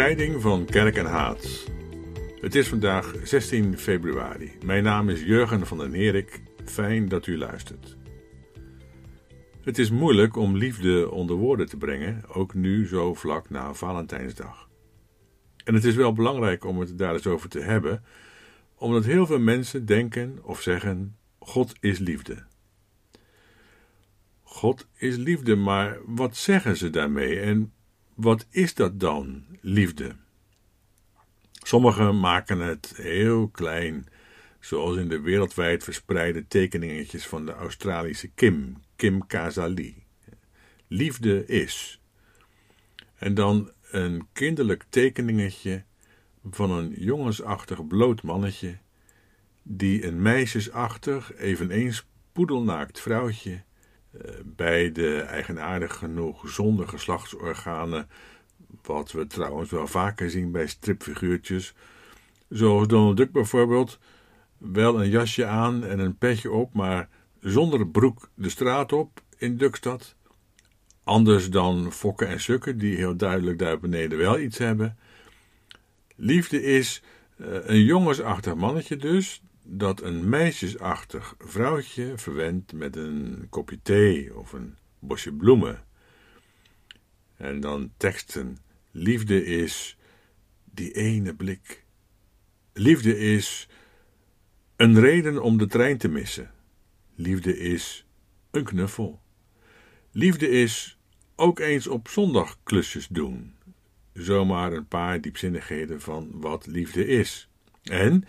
Scheiding van kerk en haat. Het is vandaag 16 februari. Mijn naam is Jurgen van den Herik. Fijn dat u luistert. Het is moeilijk om liefde onder woorden te brengen, ook nu zo vlak na Valentijnsdag. En het is wel belangrijk om het daar eens over te hebben, omdat heel veel mensen denken of zeggen: God is liefde. God is liefde, maar wat zeggen ze daarmee en wat is dat dan, liefde? Sommigen maken het heel klein, zoals in de wereldwijd verspreide tekeningetjes van de Australische Kim, Kim Kazali. Liefde is. En dan een kinderlijk tekeningetje van een jongensachtig bloot mannetje, die een meisjesachtig, eveneens poedelnaakt vrouwtje beide eigenaardig genoeg zonder geslachtsorganen, wat we trouwens wel vaker zien bij stripfiguurtjes, zoals Donald Duck bijvoorbeeld, wel een jasje aan en een petje op, maar zonder broek de straat op in Dukstad. Anders dan Fokken en Sukken, die heel duidelijk daar beneden wel iets hebben. Liefde is eh, een jongensachtig mannetje dus, dat een meisjesachtig vrouwtje verwendt met een kopje thee of een bosje bloemen. En dan teksten: Liefde is die ene blik. Liefde is een reden om de trein te missen. Liefde is een knuffel. Liefde is ook eens op zondag klusjes doen. Zomaar een paar diepzinnigheden van wat liefde is. En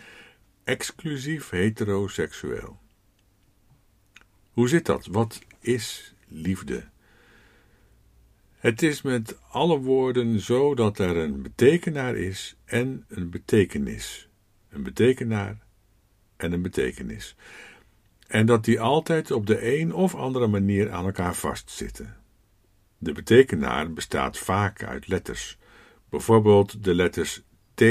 exclusief heteroseksueel. Hoe zit dat? Wat is liefde? Het is met alle woorden zo dat er een betekenaar is en een betekenis. Een betekenaar en een betekenis. En dat die altijd op de een of andere manier aan elkaar vastzitten. De betekenaar bestaat vaak uit letters, bijvoorbeeld de letters T,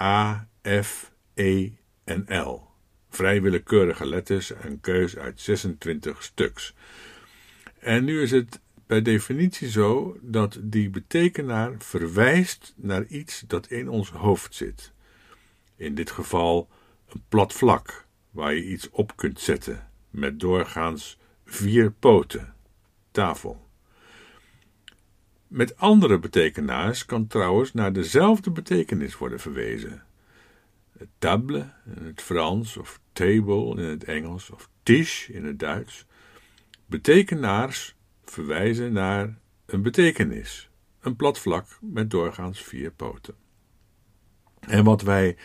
A, F, E en L. Vrij willekeurige letters, een keus uit 26 stuks. En nu is het per definitie zo dat die betekenaar verwijst naar iets dat in ons hoofd zit. In dit geval een plat vlak waar je iets op kunt zetten, met doorgaans vier poten, tafel. Met andere betekenaars kan trouwens naar dezelfde betekenis worden verwezen table in het Frans of table in het Engels of tisch in het Duits. Betekenaars verwijzen naar een betekenis, een plat vlak met doorgaans vier poten. En wat wij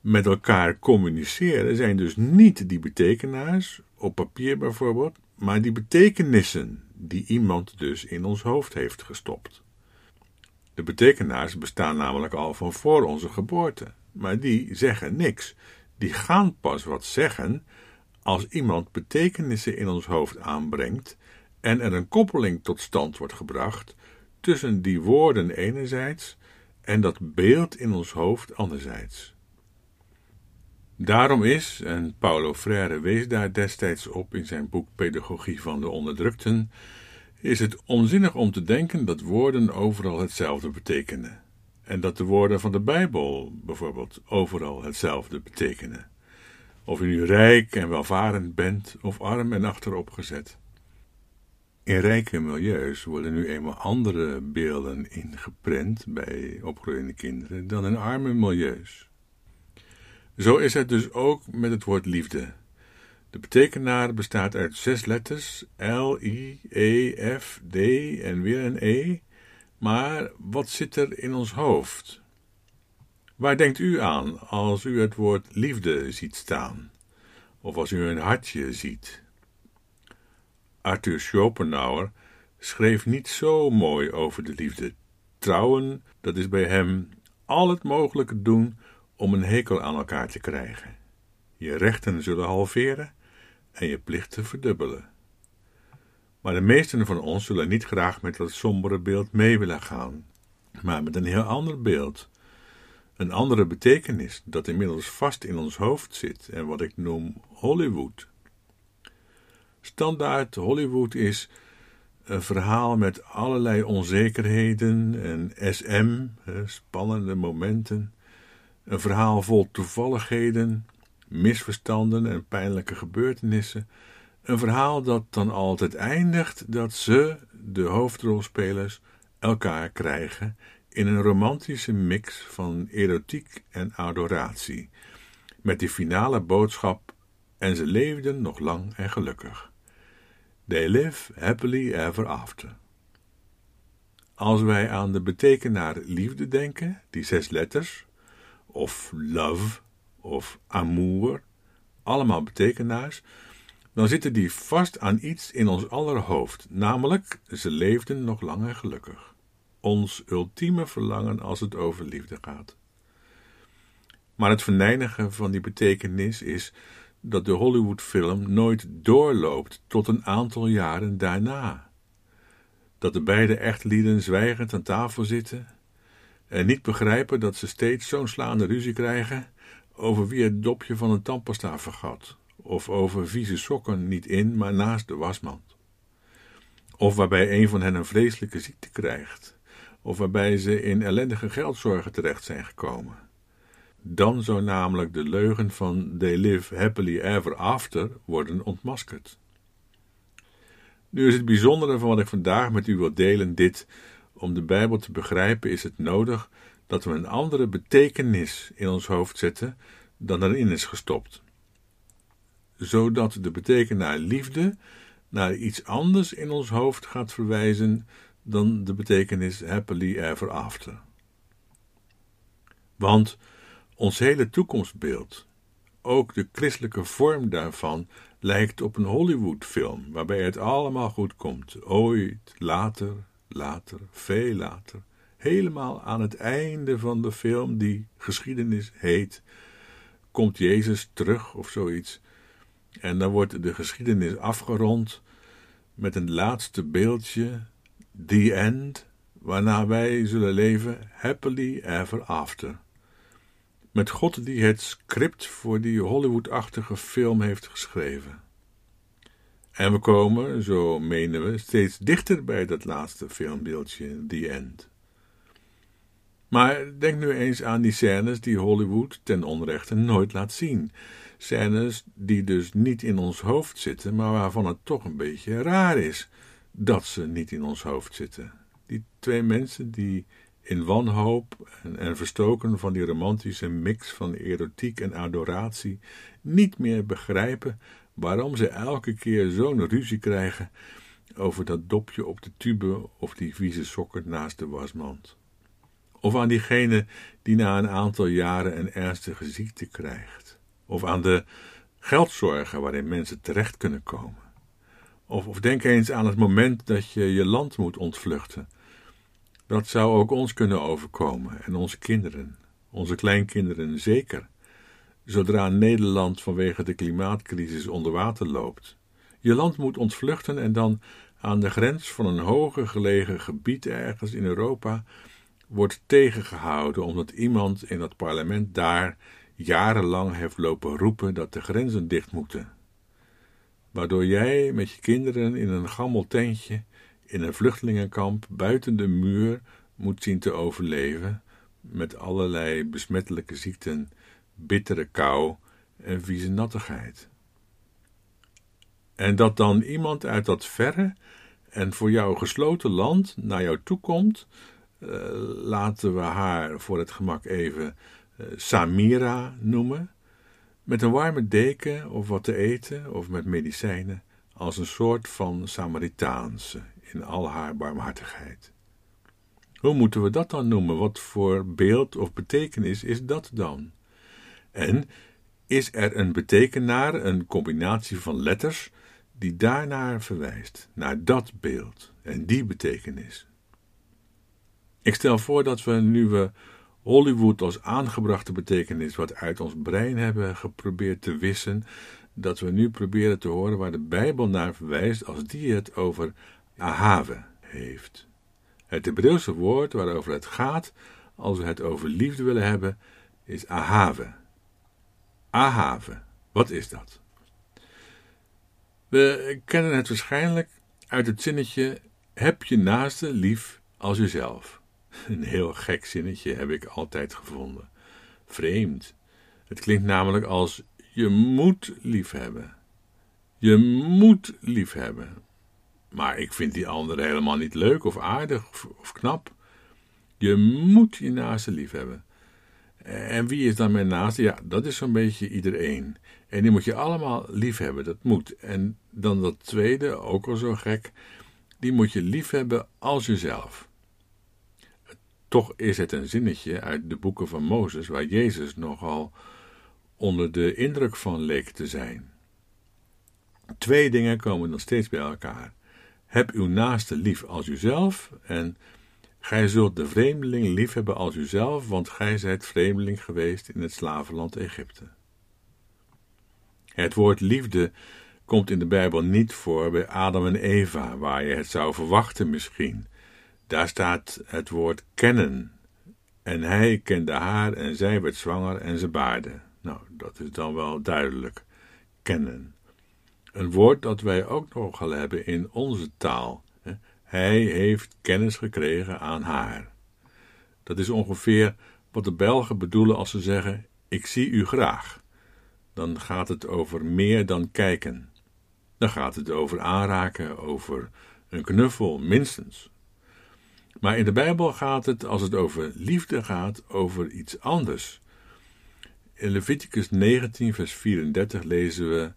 met elkaar communiceren zijn dus niet die betekenaars, op papier bijvoorbeeld, maar die betekenissen die iemand dus in ons hoofd heeft gestopt. De betekenaars bestaan namelijk al van voor onze geboorte maar die zeggen niks. Die gaan pas wat zeggen als iemand betekenissen in ons hoofd aanbrengt en er een koppeling tot stand wordt gebracht tussen die woorden enerzijds en dat beeld in ons hoofd anderzijds. Daarom is, en Paulo Freire wees daar destijds op in zijn boek Pedagogie van de Onderdrukten, is het onzinnig om te denken dat woorden overal hetzelfde betekenen en dat de woorden van de Bijbel bijvoorbeeld overal hetzelfde betekenen. Of u nu rijk en welvarend bent of arm en achteropgezet. In rijke milieus worden nu eenmaal andere beelden ingeprent bij opgroeiende kinderen dan in arme milieus. Zo is het dus ook met het woord liefde. De betekenaar bestaat uit zes letters: L, I, E, F, D en weer een E maar wat zit er in ons hoofd? Waar denkt u aan als u het woord liefde ziet staan? Of als u een hartje ziet? Arthur Schopenhauer schreef niet zo mooi over de liefde. Trouwen, dat is bij hem al het mogelijke doen om een hekel aan elkaar te krijgen. Je rechten zullen halveren en je plichten verdubbelen. Maar de meesten van ons zullen niet graag met dat sombere beeld mee willen gaan, maar met een heel ander beeld. Een andere betekenis dat inmiddels vast in ons hoofd zit en wat ik noem Hollywood. Standaard Hollywood is Een verhaal met allerlei onzekerheden en SM, spannende momenten. Een verhaal vol toevalligheden, misverstanden en pijnlijke gebeurtenissen. Een verhaal dat dan altijd eindigt dat ze, de hoofdrolspelers, elkaar krijgen in een romantische mix van erotiek en adoratie, met die finale boodschap: en ze leefden nog lang en gelukkig. They live happily ever after. Als wij aan de betekenaar liefde denken, die zes letters, of love, of amour, allemaal betekenaars, dan zitten die vast aan iets in ons aller hoofd, namelijk ze leefden nog lang en gelukkig. Ons ultieme verlangen als het over liefde gaat. Maar het verneinigen van die betekenis is dat de Hollywoodfilm nooit doorloopt tot een aantal jaren daarna. Dat de beide echtlieden zwijgend aan tafel zitten en niet begrijpen dat ze steeds zo'n slaande ruzie krijgen over wie het dopje van een tandpasta vergat, of over vieze sokken niet in, maar naast de wasmand. Of waarbij een van hen een vreselijke ziekte krijgt, of waarbij ze in ellendige geldzorgen terecht zijn gekomen. Dan zou namelijk de leugen van they live happily ever after worden ontmaskerd. Nu is het bijzondere van wat ik vandaag met u wil delen dit: om de Bijbel te begrijpen is het nodig dat we een andere betekenis in ons hoofd zetten dan erin is gestopt. Zodat de betekenaar liefde naar iets anders in ons hoofd gaat verwijzen dan de betekenis happily ever after. Want ons hele toekomstbeeld, ook de christelijke vorm daarvan, lijkt op een Hollywoodfilm, waarbij het allemaal goed komt. Ooit, later, later, veel later. Helemaal aan het einde van de film, die geschiedenis heet, komt Jezus terug of zoiets. En dan wordt de geschiedenis afgerond met een laatste beeldje, the end, waarna wij zullen leven happily ever after met God die het script voor die Hollywood-achtige film heeft geschreven. En we komen, zo menen we, steeds dichter bij dat laatste filmbeeldje, The End. Maar denk nu eens aan die scènes die Hollywood ten onrechte nooit laat zien. Scènes die dus niet in ons hoofd zitten, maar waarvan het toch een beetje raar is dat ze niet in ons hoofd zitten. Die twee mensen die in wanhoop en, en, verstoken van die romantische mix van erotiek en adoratie, niet meer begrijpen waarom ze elke keer zo'n ruzie krijgen over dat dopje op de tube of die vieze sokken naast de wasmand. Of aan diegene die na een aantal jaren een ernstige ziekte krijgt. Of aan de geldzorgen waarin mensen terecht kunnen komen. Of, of denk eens aan het moment dat je je land moet ontvluchten dat zou ook ons kunnen overkomen en onze kinderen, onze kleinkinderen zeker, zodra Nederland vanwege de klimaatcrisis onder water loopt. Je land moet ontvluchten en dan aan de grens van een hoger gelegen gebied ergens in Europa wordt tegengehouden omdat iemand in dat parlement daar jarenlang heeft lopen roepen dat de grenzen dicht moeten. Waardoor jij met je kinderen in een gammel tentje in een vluchtelingenkamp buiten de muur moet zien te overleven met allerlei besmettelijke ziekten, bittere kou en vieze nattigheid. En dat dan iemand uit dat verre en voor jou gesloten land naar jou toe komt, uh, laten we haar voor het gemak even Samira noemen, met een warme deken of wat te eten of met medicijnen, als een soort van Samaritaanse in al haar barmhartigheid. Hoe moeten we dat dan noemen? Wat voor beeld of betekenis is dat dan? En is er een betekenaar, een combinatie van letters, die daarnaar verwijst, naar dat beeld en die betekenis? Ik stel voor dat we nu we Hollywood als aangebrachte betekenis wat uit ons brein hebben geprobeerd te wissen, dat we nu proberen te horen waar de Bijbel naar verwijst als die het over ahave heeft. Het Hebreeuwse woord waarover het gaat als we het over liefde willen hebben is ahave. Ahave, wat is dat? We kennen het waarschijnlijk uit het zinnetje Heb je naaste lief als jezelf. Een heel gek zinnetje heb ik altijd gevonden. Vreemd. Het klinkt namelijk als je moet lief hebben. Je moet lief hebben. Maar ik vind die andere helemaal niet leuk of aardig of, knap. Je moet je naaste lief hebben. En wie is dan mijn naaste? Ja, dat is zo'n beetje iedereen. En die moet je allemaal lief hebben, dat moet. En dan dat tweede, ook al zo gek, die moet je lief hebben als jezelf. Toch is het een zinnetje uit de boeken van Mozes, waar Jezus nogal onder de indruk van leek te zijn. Twee dingen komen dan steeds bij elkaar. Heb uw naaste lief als uzelf en gij zult de vreemdeling lief hebben als uzelf, want gij zijt vreemdeling geweest in het slavenland Egypte. Het woord liefde komt in de Bijbel niet voor bij Adam en Eva, waar je het zou verwachten misschien. Daar staat het woord kennen. En hij kende haar en zij werd zwanger en ze baarde. Nou, dat is dan wel duidelijk. Kennen. Een woord dat wij ook nogal hebben in onze taal. Hij heeft kennis gekregen aan haar. Dat is ongeveer wat de Belgen bedoelen als ze zeggen: Ik zie u graag. Dan gaat het over meer dan kijken. Dan gaat het over aanraken, over een knuffel, minstens. Maar in de Bijbel gaat het, als het over liefde gaat, over iets anders. In Leviticus 19, vers 34 lezen we: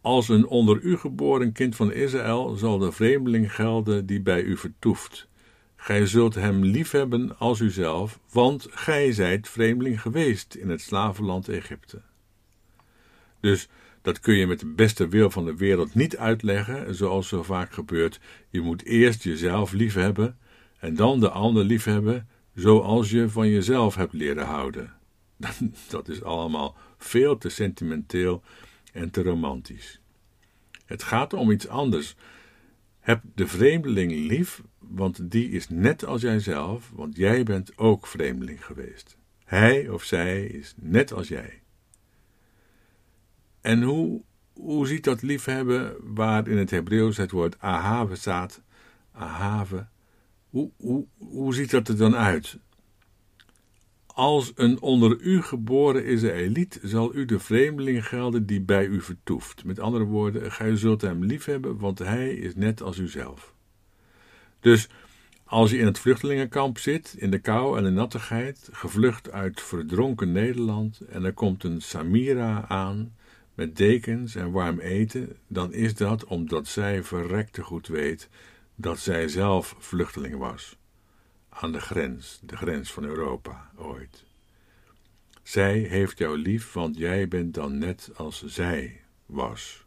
Als een onder u geboren kind van Israël zal de vreemdeling gelden die bij u vertoeft. Gij zult hem liefhebben als uzelf, want gij zijt vreemdeling geweest in het slavenland Egypte. Dus dat kun je met de beste wil van de wereld niet uitleggen, zoals zo vaak gebeurt. Je moet eerst jezelf liefhebben en dan de ander liefhebben, zoals je van jezelf hebt leren houden. Dat is allemaal veel te sentimenteel en te romantisch. Het gaat om iets anders. Heb de vreemdeling lief, want die is net als jijzelf, want jij bent ook vreemdeling geweest. Hij of zij is net als jij. En hoe, hoe ziet dat liefhebben, waar in het Hebreeuws het woord ahave staat, ahave, hoe, hoe, hoe ziet dat er dan uit? Als een onder u geboren Israëliet zal u de vreemdeling gelden die bij u vertoeft. Met andere woorden, gij zult hem liefhebben, want hij is net als uzelf. Dus als je in het vluchtelingenkamp zit, in de kou en de nattigheid, gevlucht uit verdronken Nederland, en er komt een Samira aan, met dekens en warm eten, dan is dat omdat zij verrekte goed weet dat zij zelf vluchteling was. Aan de grens, de grens van Europa, ooit. Zij heeft jou lief, want jij bent dan net als zij was.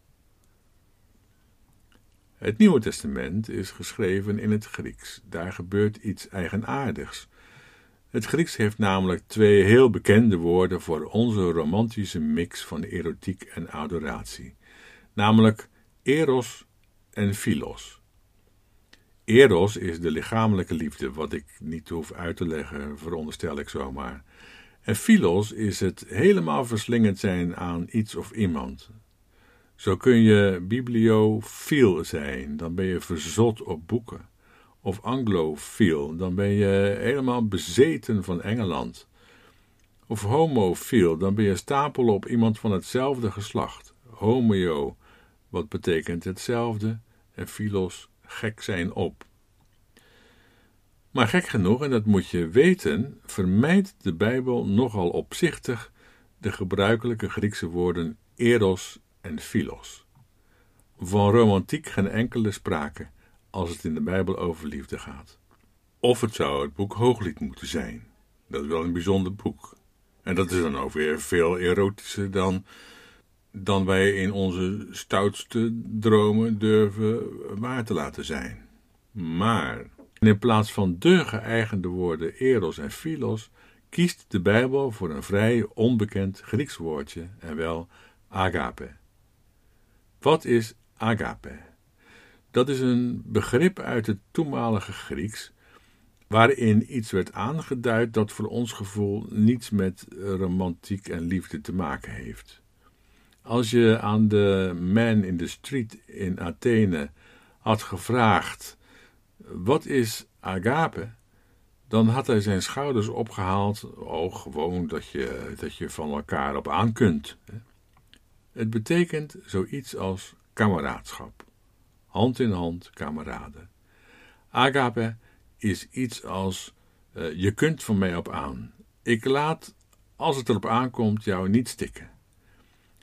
Het Nieuwe Testament is geschreven in het Grieks. Daar gebeurt iets eigenaardigs. Het Grieks heeft namelijk twee heel bekende woorden voor onze romantische mix van erotiek en adoratie, namelijk eros en philos. Eros is de lichamelijke liefde, wat ik niet hoef uit te leggen, veronderstel ik zomaar. En philos is het helemaal verslingend zijn aan iets of iemand. Zo kun je bibliofiel zijn, dan ben je verzot op boeken of anglofiel, dan ben je helemaal bezeten van Engeland. Of homofiel, dan ben je stapelen op iemand van hetzelfde geslacht. Homeo, wat betekent hetzelfde, en filos, gek zijn op. Maar gek genoeg, en dat moet je weten, vermijdt de Bijbel nogal opzichtig de gebruikelijke Griekse woorden eros en philos. Van romantiek geen enkele sprake als het in de Bijbel over liefde gaat. Of het zou het boek Hooglied moeten zijn. Dat is wel een bijzonder boek. En dat is dan ook weer veel erotischer dan, dan wij in onze stoutste dromen durven waar te laten zijn. Maar in plaats van de geëigende woorden eros en philos, kiest de Bijbel voor een vrij onbekend Grieks woordje, en wel agape. Wat is agape? Dat is een begrip uit het toenmalige Grieks, waarin iets werd aangeduid dat voor ons gevoel niets met romantiek en liefde te maken heeft. Als je aan de man in the street in Athene had gevraagd wat is agape? Dan had hij zijn schouders opgehaald. Oh, gewoon dat je, dat je van elkaar op aan kunt. Het betekent zoiets als kameraadschap. Hand in hand, kameraden. Agape is iets als uh, je kunt van mij op aan. Ik laat, als het erop aankomt, jou niet stikken.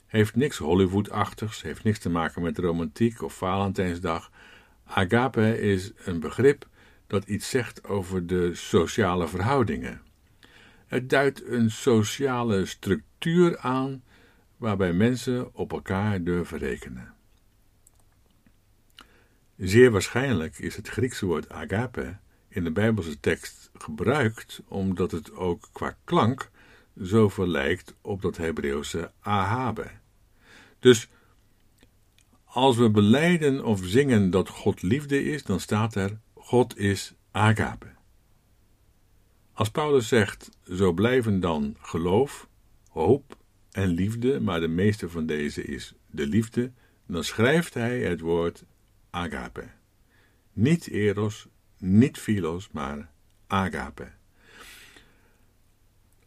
Heeft niks Hollywood-achtigs, heeft niks te maken met romantiek of Valentijnsdag. Agape is een begrip dat iets zegt over de sociale verhoudingen. Het duidt een sociale structuur aan waarbij mensen op elkaar durven rekenen. Zeer waarschijnlijk is het Griekse woord agape in de Bijbelse tekst gebruikt omdat het ook qua klank zoveel lijkt op dat Hebreeuwse ahabe. Dus als we beleiden of zingen dat God liefde is, dan staat er God is agape. Als Paulus zegt, zo blijven dan geloof, hoop en liefde, maar de meeste van deze is de liefde, dan schrijft hij het woord agape. Niet eros, niet philos, maar agape.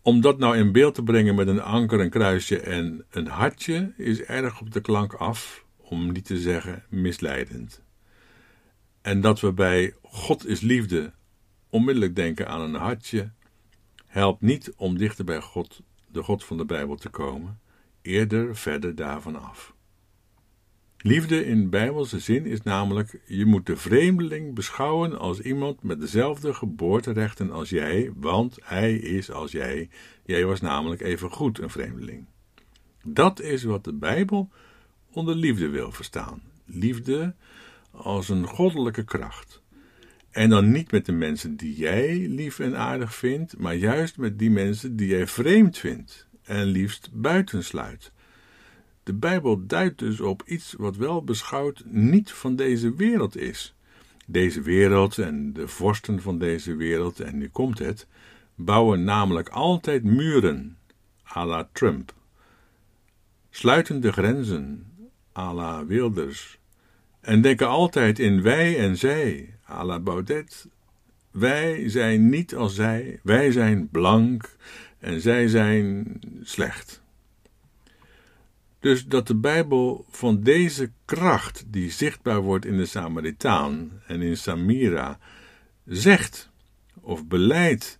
Om dat nou in beeld te brengen met een anker, een kruisje en een hartje, is erg op de klank af, om niet te zeggen misleidend. En dat we bij God is liefde onmiddellijk denken aan een hartje, helpt niet om dichter bij God, de God van de Bijbel, te komen, eerder verder daarvan af. Liefde in bijbelse zin is namelijk: je moet de vreemdeling beschouwen als iemand met dezelfde geboorterechten als jij, want hij is als jij. Jij was namelijk even goed een vreemdeling. Dat is wat de Bijbel onder liefde wil verstaan. Liefde als een goddelijke kracht. En dan niet met de mensen die jij lief en aardig vindt, maar juist met die mensen die jij vreemd vindt en liefst buitensluit. De Bijbel duidt dus op iets wat wel beschouwd niet van deze wereld is. Deze wereld en de vorsten van deze wereld, en nu komt het, bouwen namelijk altijd muren, à la Trump, sluiten de grenzen, à la Wilders, en denken altijd in wij en zij, à la Baudet. Wij zijn niet als zij, wij zijn blank en zij zijn slecht. Dus dat de Bijbel van deze kracht, die zichtbaar wordt in de Samaritaan en in Samira, zegt of beleidt,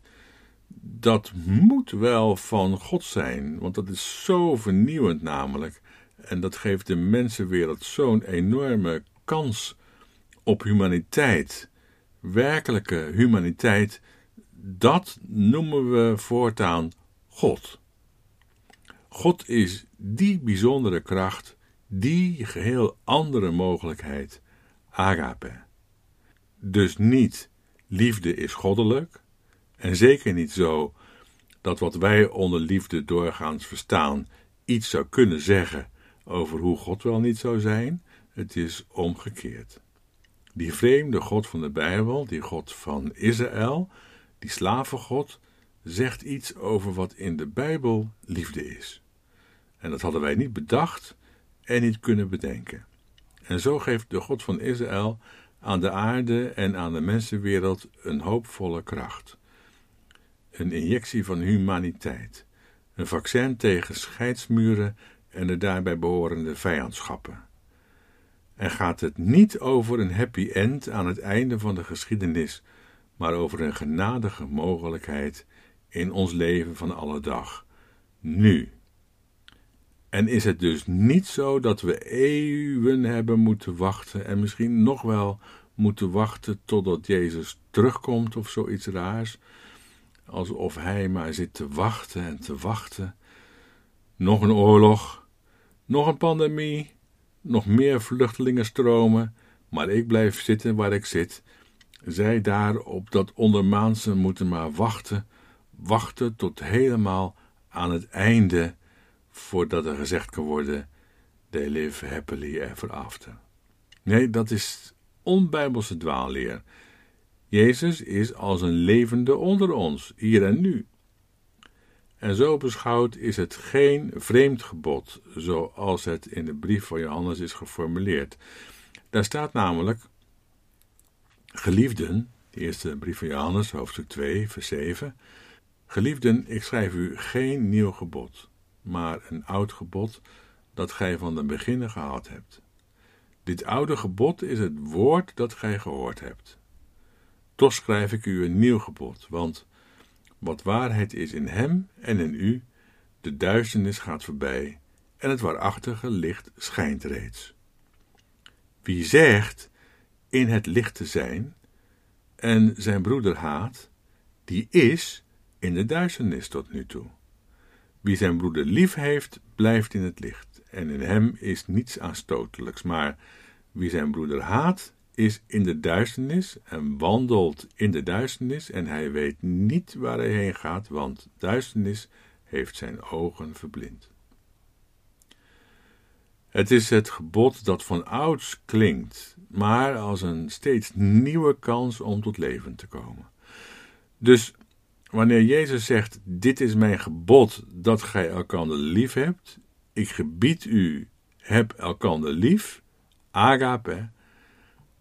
dat moet wel van God zijn, want dat is zo vernieuwend namelijk. En dat geeft de mensenwereld zo'n enorme kans op humaniteit, werkelijke humaniteit. Dat noemen we voortaan God. God is die bijzondere kracht, die geheel andere mogelijkheid, agape. Dus niet liefde is goddelijk, en zeker niet zo dat wat wij onder liefde doorgaans verstaan iets zou kunnen zeggen over hoe God wel niet zou zijn. Het is omgekeerd. Die vreemde God van de Bijbel, die God van Israël, die slavengod, zegt iets over wat in de Bijbel liefde is. En dat hadden wij niet bedacht en niet kunnen bedenken. En zo geeft de God van Israël aan de aarde en aan de mensenwereld een hoopvolle kracht. Een injectie van humaniteit. Een vaccin tegen scheidsmuren en de daarbij behorende vijandschappen. En gaat het niet over een happy end aan het einde van de geschiedenis, maar over een genadige mogelijkheid in ons leven van alle dag, nu. En is het dus niet zo dat we eeuwen hebben moeten wachten en misschien nog wel moeten wachten totdat Jezus terugkomt of zoiets raars, alsof hij maar zit te wachten en te wachten. Nog een oorlog, nog een pandemie, nog meer vluchtelingenstromen, maar ik blijf zitten waar ik zit. Zij daar op dat ondermaanse moeten maar wachten, wachten tot helemaal aan het einde voordat er gezegd kan worden: They live happily ever after. Nee, dat is onbijbelse dwaalleer. Jezus is als een levende onder ons, hier en nu. En zo beschouwd is het geen vreemd gebod, zoals het in de brief van Johannes is geformuleerd. Daar staat namelijk: Geliefden, de eerste brief van Johannes, hoofdstuk 2, vers 7. Geliefden, ik schrijf u geen nieuw gebod, maar een oud gebod dat gij van de beginnen gehad hebt. Dit oude gebod is het woord dat gij gehoord hebt. Toch schrijf ik u een nieuw gebod, want wat waarheid is in hem en in u, de duisternis gaat voorbij en het waarachtige licht schijnt reeds. Wie zegt in het licht te zijn en zijn broeder haat, die is in de duisternis tot nu toe. Wie zijn broeder lief heeft, blijft in het licht, en in hem is niets aanstotelijks, maar wie zijn broeder haat, is in de duisternis en wandelt in de duisternis, en hij weet niet waar hij heen gaat, want duisternis heeft zijn ogen verblind. Het is het gebod dat van ouds klinkt, maar als een steeds nieuwe kans om tot leven te komen. Dus wanneer Jezus zegt: Dit is mijn gebod dat gij elkander lief hebt, ik gebied u, heb elkander lief, agape,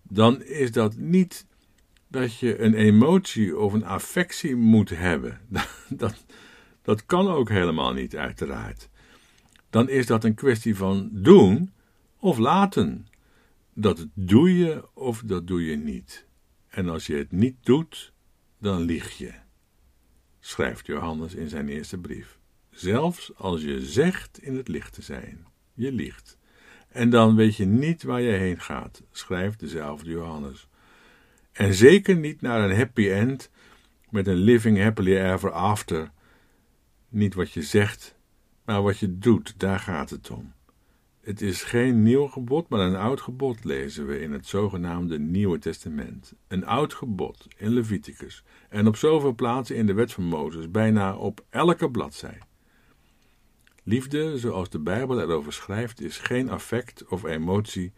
dan is dat niet dat je een emotie of een affectie moet hebben. Dat, dat kan ook helemaal niet, uiteraard. Dan is dat een kwestie van doen of laten. Dat doe je of dat doe je niet. En als je het niet doet, dan lieg je, schrijft Johannes in zijn eerste brief. Zelfs als je zegt in het licht te zijn, je liegt. En dan weet je niet waar je heen gaat, schrijft dezelfde Johannes. En zeker niet naar een happy end met een living happily ever after. Niet wat je zegt, maar wat je doet, daar gaat het om. Het is geen nieuw gebod, maar een oud gebod lezen we in het zogenaamde Nieuwe Testament. Een oud gebod in Leviticus en op zoveel plaatsen in de wet van Mozes, bijna op elke bladzij. Liefde, zoals de Bijbel erover schrijft, is geen affect of emotie,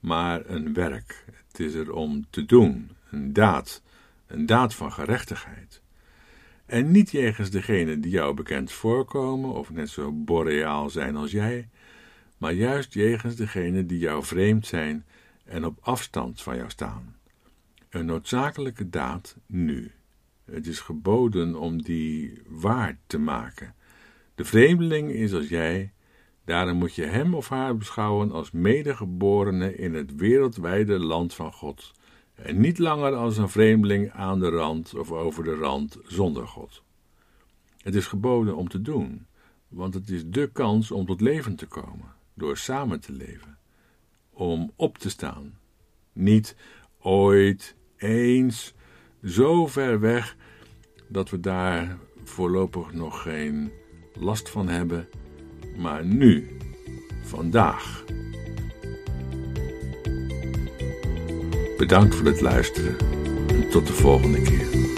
maar een werk. Het is er om te doen, een daad, een daad van gerechtigheid. En niet jegens degenen die jou bekend voorkomen of net zo boreaal zijn als jij, maar juist jegens degenen die jou vreemd zijn en op afstand van jou staan. Een noodzakelijke daad nu. Het is geboden om die waard te maken de vreemdeling is als jij, daarom moet je hem of haar beschouwen als medegeborene in het wereldwijde land van God, en niet langer als een vreemdeling aan de rand of over de rand zonder God. Het is geboden om te doen, want het is de kans om tot leven te komen, door samen te leven, om op te staan, niet ooit, eens, zo ver weg dat we daar voorlopig nog geen last van hebben, maar nu, vandaag. Bedankt voor het luisteren en tot de volgende keer.